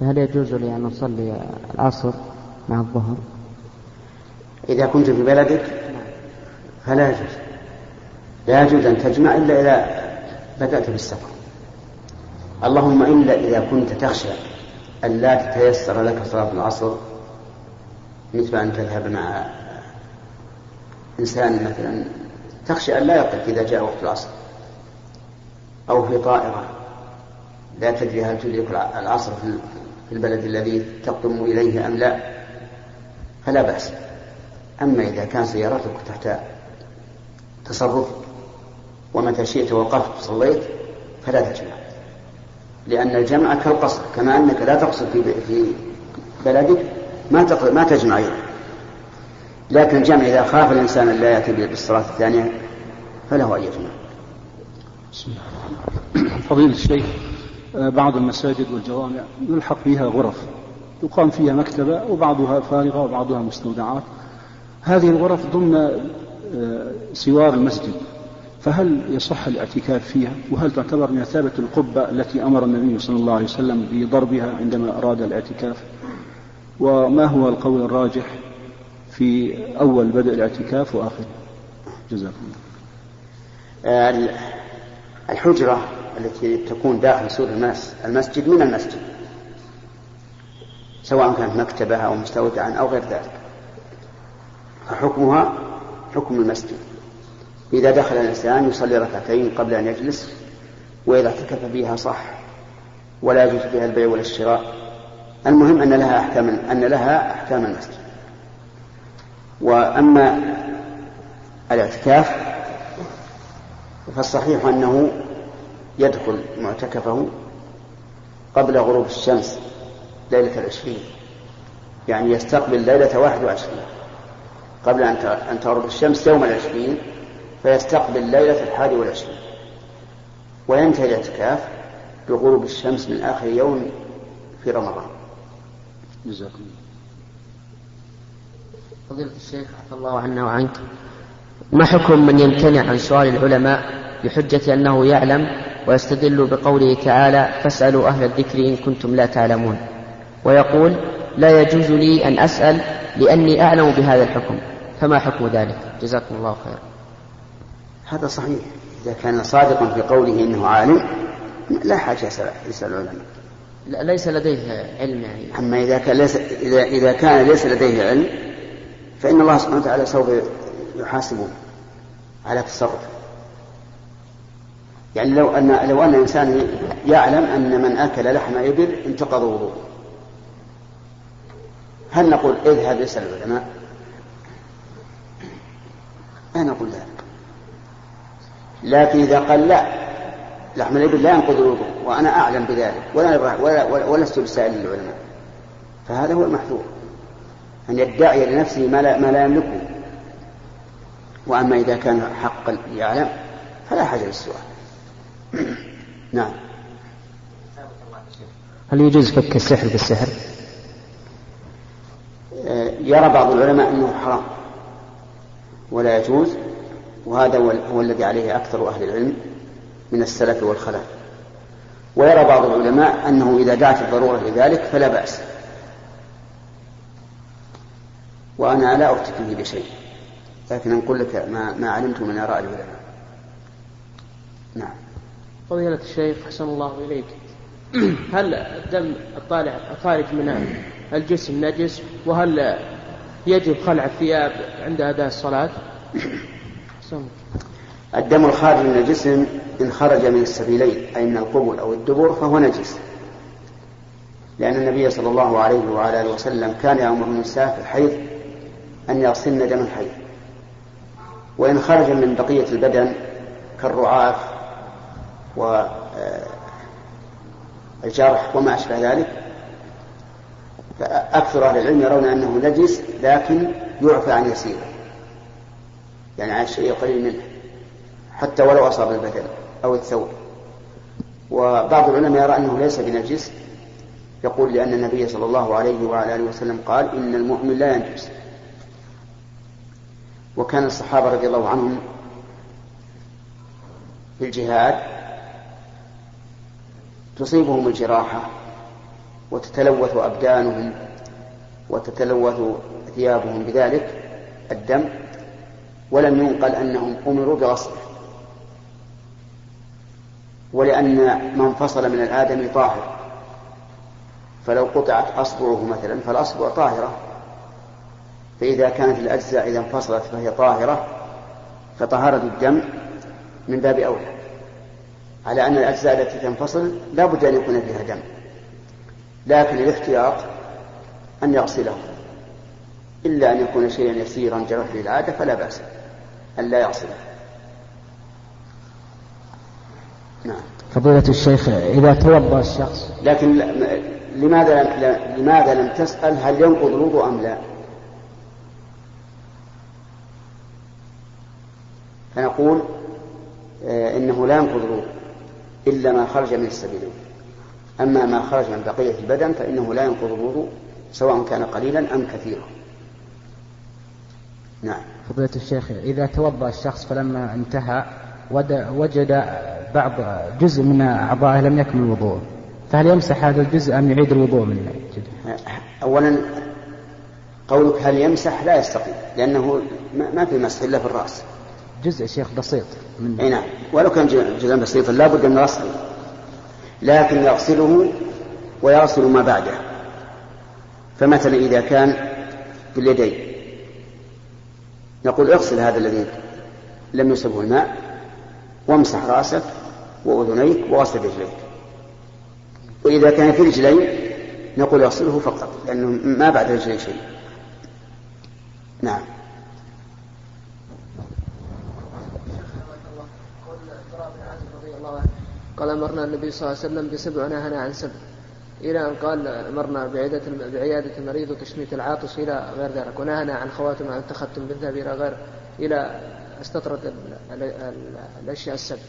هل يجوز لي أن أصلي العصر مع الظهر؟ إذا كنت في بلدك؟ فلا يجوز. لا يجوز أن تجمع إلا إذا بدأت بالسفر. اللهم إلا إذا كنت تخشى أن لا تتيسر لك صلاة العصر مثل أن تذهب مع إنسان مثلا تخشى أن لا يقف إذا جاء وقت العصر أو في طائرة. لا تدري هل تدرك العصر في البلد الذي تقدم إليه أم لا. فلا بأس. أما إذا كان سيارتك تحت تصرفك ومتى شئت وقفت صليت فلا تجمع. لأن الجمع كالقصر كما أنك لا تقصر في في بلدك ما ما تجمع أيضا. لكن الجمع إذا خاف الإنسان أن لا يأتي بالصلاة الثانية فله أن يجمع. فضيلة الشيخ بعض المساجد والجوامع يلحق فيها غرف يقام فيها مكتبة وبعضها فارغة وبعضها مستودعات. هذه الغرف ضمن آه، سوار المسجد. فهل يصح الاعتكاف فيها؟ وهل تعتبر مثابة القبة التي أمر النبي صلى الله عليه وسلم بضربها عندما أراد الاعتكاف؟ وما هو القول الراجح في أول بدء الاعتكاف وآخره جزاكم الله. الحجرة التي تكون داخل سور المسجد من المسجد سواء كانت مكتبة أو مستودعا أو غير ذلك. فحكمها حكم المسجد. إذا دخل الإنسان يصلي ركعتين قبل أن يجلس وإذا اعتكف فيها صح ولا يجوز فيها البيع ولا الشراء. المهم أن لها أحكام أن لها أحكام المسجد. وأما الاعتكاف فالصحيح أنه يدخل معتكفه قبل غروب الشمس ليلة العشرين. يعني يستقبل ليلة واحد وعشرين. قبل أن تغرب الشمس يوم العشرين فيستقبل ليلة الحادي والعشرين. وينتهي الاعتكاف بغروب الشمس من آخر يوم في رمضان. جزاكم فضيلة الشيخ عفى الله عنا وعنك. ما حكم من يمتنع عن سؤال العلماء بحجة أنه يعلم ويستدل بقوله تعالى فاسألوا أهل الذكر إن كنتم لا تعلمون. ويقول لا يجوز لي أن أسأل لأني أعلم بهذا الحكم. فما حكم ذلك؟ جزاكم الله خيرا. هذا صحيح. إذا كان صادقا في قوله إنه عالم لا حاجة يسأل العلماء. لا ليس لديه علم يعني. أما إذا كان ليس إذا إذا كان ليس لديه علم فإن الله سبحانه وتعالى سوف يحاسبه على تصرف يعني لو أن لو أن الإنسان يعلم أن من أكل لحم إبل انتقض وضوءه. هل نقول اذهب اسأل العلماء؟ لا نقول ذلك. لكن إذا قال لا لحم الإبل لا ينقض الوضوء وأنا أعلم بذلك ولا ولا ولست بسائل العلماء فهذا هو المحذور أن يدعي لنفسه ما لا, ما لا يملكه. وأما إذا كان حقا يعلم فلا حاجة للسؤال. نعم. هل يجوز فك السحر بالسحر؟ آه، يرى بعض العلماء أنه حرام ولا يجوز وهذا هو الذي عليه أكثر أهل العلم من السلف والخلف. ويرى بعض العلماء أنه إذا دعت الضرورة لذلك فلا بأس. وأنا لا أفتي بشيء لكن أقول لك ما, ما علمت من آراء العلماء. نعم. فضيلة الشيخ حسن الله إليك. هل الدم الطالع الخارج من الجسم نجس؟ وهل يجب خلع الثياب عند أداء الصلاة؟ الدم الخارج من الجسم إن خرج من السبيلين أي من القبل أو الدبر فهو نجس. لأن النبي صلى الله عليه وعلى آله وسلم كان يأمر النساء في الحيض أن يغسلن دم الحيض. وإن خرج من بقية البدن كالرعاف والجرح وما أشبه ذلك فأكثر أهل العلم يرون أنه نجس لكن يعفى عن يسيره يعني عن الشيء قليل منه حتى ولو أصاب البدن أو الثوب. وبعض العلماء يرى أنه ليس بنجس يقول لأن النبي صلى الله عليه وعلى آله وسلم قال إن المؤمن لا ينجس. وكان الصحابة رضي الله عنهم في الجهاد تصيبهم الجراحة وتتلوث أبدانهم وتتلوث ثيابهم بذلك الدم ولم ينقل أنهم أمروا بغسله ولأن من فصل من الآدم طاهر فلو قطعت أصبعه مثلا فالأصبع طاهرة فإذا كانت الأجزاء إذا انفصلت فهي طاهرة فطهارة الدم من باب أولى. على أن الأجزاء التي تنفصل لا بد أن يكون فيها دم. لكن الاحتياط أن يغسله. إلا أن يكون شيئا يسيرا جرت للعادة فلا بأس أن لا يغسله. نعم. فضيلة الشيخ إذا توضأ الشخص لكن لماذا لماذا لم تسأل هل ينقض الوضوء أم لا؟ فنقول آه، إنه لا ينقض الوضوء. إلا ما خرج من السبيلين أما ما خرج من بقية البدن فإنه لا ينقض الوضوء سواء كان قليلا أم كثيرا. نعم. فضيلة الشيخ إذا توضأ الشخص فلما انتهى وجد بعض جزء من أعضائه لم يكمل الوضوء. فهل يمسح هذا الجزء أم يعيد الوضوء منه؟ أولا قولك هل يمسح؟ لا يستقيم لأنه ما في مسح إلا في الرأس. جزء شيخ بسيط من أي نعم. ولو كان جزءا بسيطا لا بد من غسله لكن يغسله ويغسل ما بعده. فمثلا إذا كان باليدين. نقول اغسل هذا الذي لم يصبه الماء وامسح رأسك وأذنيك وغسل رجليك. وإذا كان في رجلين نقول اغسله فقط لأنه ما بعد رجلين شيء. نعم. قال أمرنا النبي صلى الله عليه وسلم بسبع ونهانا عن سبع. إلى أن قال أمرنا بعيادة بعيادة المريض وتشميت العاطس إلى غير ذلك. ونهانا عن خواتم عن التختم بالذهب إلى غير إلى استطرد الأشياء السبع.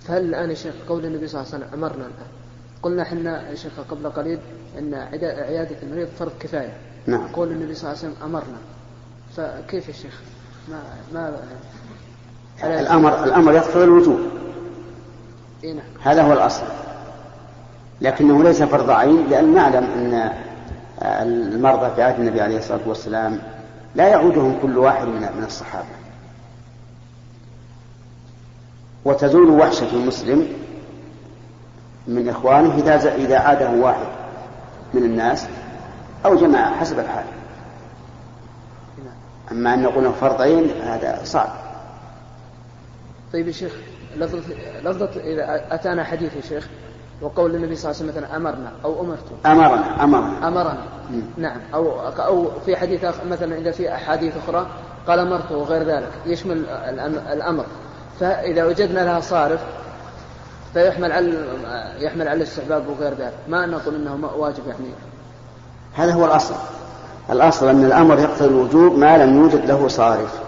فهل الآن يا شيخ قول النبي صلى الله عليه وسلم أمرنا الآن؟ قلنا إحنا يا شيخ قبل قليل أن عيادة المريض فرض كفاية. نعم. قول النبي صلى الله عليه وسلم أمرنا. فكيف يا شيخ؟ ما ما الأمر الأمر يقتضي الوجوب. هذا هو الأصل. لكنه ليس فرض عين لأن نعلم أن المرضى في عهد النبي عليه الصلاة والسلام لا يعودهم كل واحد من الصحابة. وتزول وحشة المسلم من إخوانه إذا إذا عاده واحد من الناس أو جماعة حسب الحال. أما أن نقول فرض عين هذا صعب. طيب يا شيخ لفظة لفظة إذا أتانا حديث يا شيخ وقول النبي صلى الله عليه وسلم مثلا أمرنا أو أمرتم. أمرنا أمرنا. أمرنا. نعم. أو أو في حديث مثلا إذا في أحاديث أخرى قال أمرته وغير ذلك يشمل الأمر. فإذا وجدنا لها صارف فيحمل على يحمل على الاستحباب وغير ذلك. ما نقول إنه واجب يعني. هذا هو الأصل. الأصل أن الأمر يقتضي الوجوب ما لم يوجد له صارف.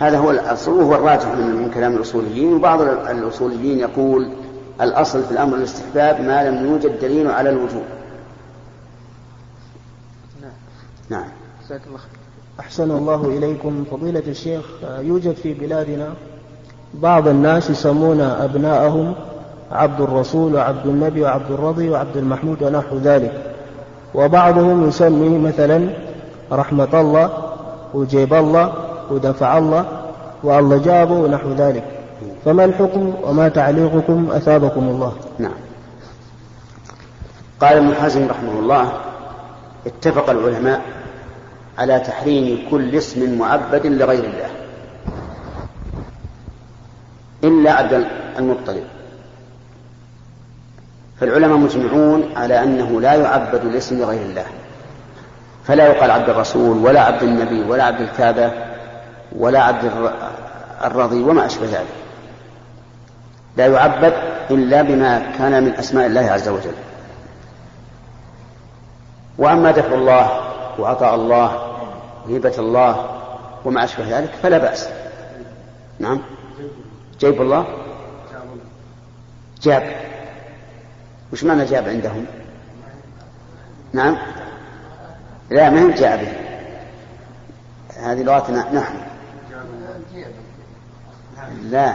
هذا هو الأصل وهو الراجح من كلام الأصوليين. وبعض الأصوليين يقول الأصل في الأمر الاستحباب ما لم يوجد دليل على الوجوب. نعم. نعم. الله أحسن الله إليكم. فضيلة الشيخ يوجد في بلادنا بعض الناس يسمون أبناءهم عبد الرسول وعبد النبي وعبد الرضي وعبد المحمود ونحو ذلك. وبعضهم يسمي مثلا رحمة الله وجيب الله ودفع الله والله جابه ونحو ذلك. فما الحكم وما تعليقكم أثابكم الله. نعم. قال ابن حزم رحمه الله اتفق العلماء على تحريم كل اسم معبد لغير الله. إلا عبد المطلب. فالعلماء مجمعون على أنه لا يعبد الاسم لغير الله. فلا يقال عبد الرسول ولا عبد النبي ولا عبد الكعبة ولا عبد الرضي وما أشبه ذلك. لا يعبد إلا بما كان من أسماء الله عز وجل. وأما دفع الله وعطاء الله وهبة الله وما أشبه ذلك فلا بأس. نعم. جيب الله؟ جاب. وش معنى جاب عندهم؟ نعم. لا ما جاء به هذه لغتنا نحن. لا.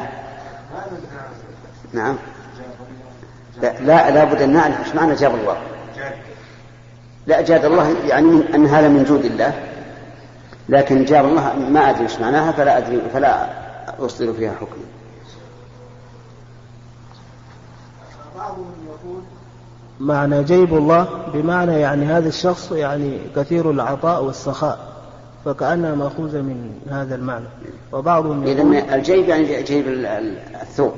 نعم. لا لا لابد أن نعرف إيش معنى جاب الله لا جاد الله يعني أن هذا من جود الله. لكن جاب الله ما أدري إيش معناها فلا أدري فلا أصدر فيها حكم. بعضهم يقول معنى جيب الله بمعنى يعني هذا الشخص يعني كثير العطاء والسخاء. فكأنها مأخوذة من هذا المعنى. وبعضهم يقول إذا الجيب يعني جيب الثوب.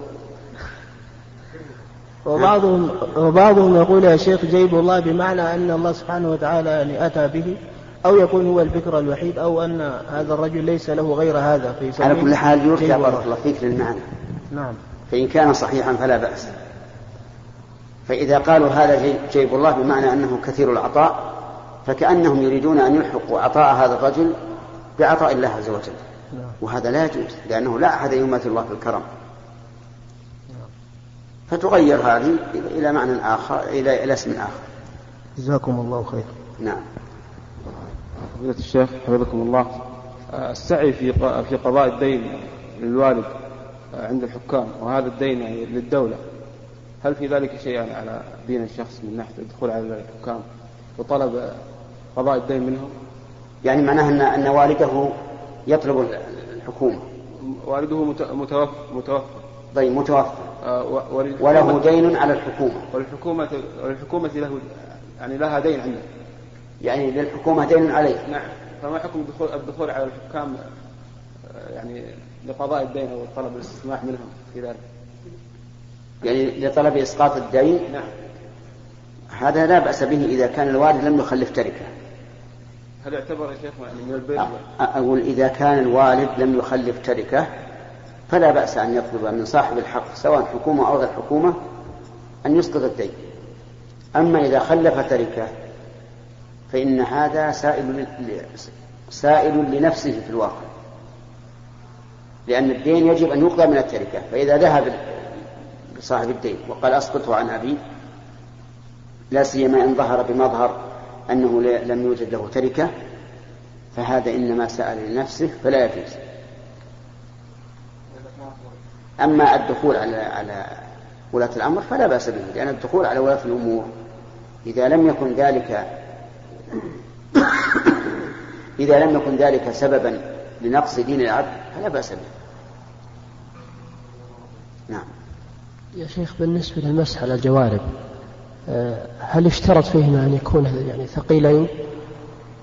وبعضهم وبعضهم يقول يا شيخ جيب الله بمعنى أن الله سبحانه وتعالى يعني أتى به أو يكون هو البكر الوحيد أو أن هذا الرجل ليس له غير هذا في على كل حال يرجى بارك الله فيك للمعنى. نعم. فإن كان صحيحا فلا بأس. فإذا قالوا هذا جيب الله بمعنى أنه كثير العطاء فكأنهم يريدون أن يلحقوا عطاء هذا الرجل بعطاء الله عز وجل. نعم. وهذا لا يجوز لأنه لا أحد يماثل الله في الكرم فتغير هذه إلى معنى آخر إلى إلى اسم آخر. جزاكم الله خير. نعم. فضيلة الشيخ حفظكم الله السعي في في قضاء الدين للوالد عند الحكام وهذا الدين يعني للدولة هل في ذلك شيء على دين الشخص من ناحية الدخول على الحكام وطلب قضاء الدين منهم؟ يعني معناه أن أن والده يطلب الحكومة. والده متوفى متوفى. طيب متوفى. آه، وله دين على الحكومة. وللحكومة وللحكومة له يعني لها دين عنده. يعني للحكومة دين عليه. نعم. فما حكم الدخول الدخول على الحكام؟ آه، يعني لقضاء الدين أو طلب الاستسماح منهم في ذلك. يعني لطلب إسقاط الدين؟ نعم. هذا لا بأس به إذا كان الوالد لم يخلف تركة. هل يعتبر يا شيخ من أقول إذا كان الوالد لم يخلف تركة فلا بأس أن يطلب من صاحب الحق سواء حكومة أو غير حكومة أن يسقط الدين. أما إذا خلف تركة فإن هذا سائل سائل لنفسه في الواقع. لأن الدين يجب أن يقضى من التركة فإذا ذهب صاحب الدين وقال أسقطه عن أبي لا سيما إن ظهر بمظهر أنه لم يوجد له تركة فهذا إنما سأل لنفسه فلا يجوز. أما الدخول على على ولاة الأمر فلا بأس به لأن الدخول على ولاة الأمور إذا لم يكن ذلك إذا لم يكن ذلك سببا لنقص دين العبد فلا بأس به. نعم. يا شيخ بالنسبة للمسح على الجوارب هل اشترط فيهما أن يكون يعني ثقيلين؟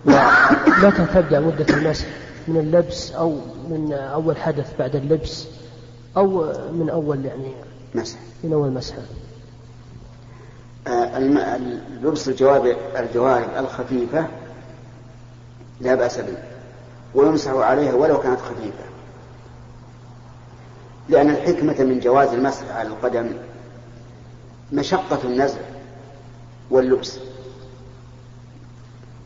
ومتى تبدأ مدة المسح من اللبس أو من أول حدث بعد اللبس أو من أول يعني مسح. من أول مسح. آه لبس الجوارب الجوارب الخفيفة لا بأس به ويمسح عليها ولو كانت خفيفة. لأن الحكمة من جواز المسح على القدم مشقة النزع. واللبس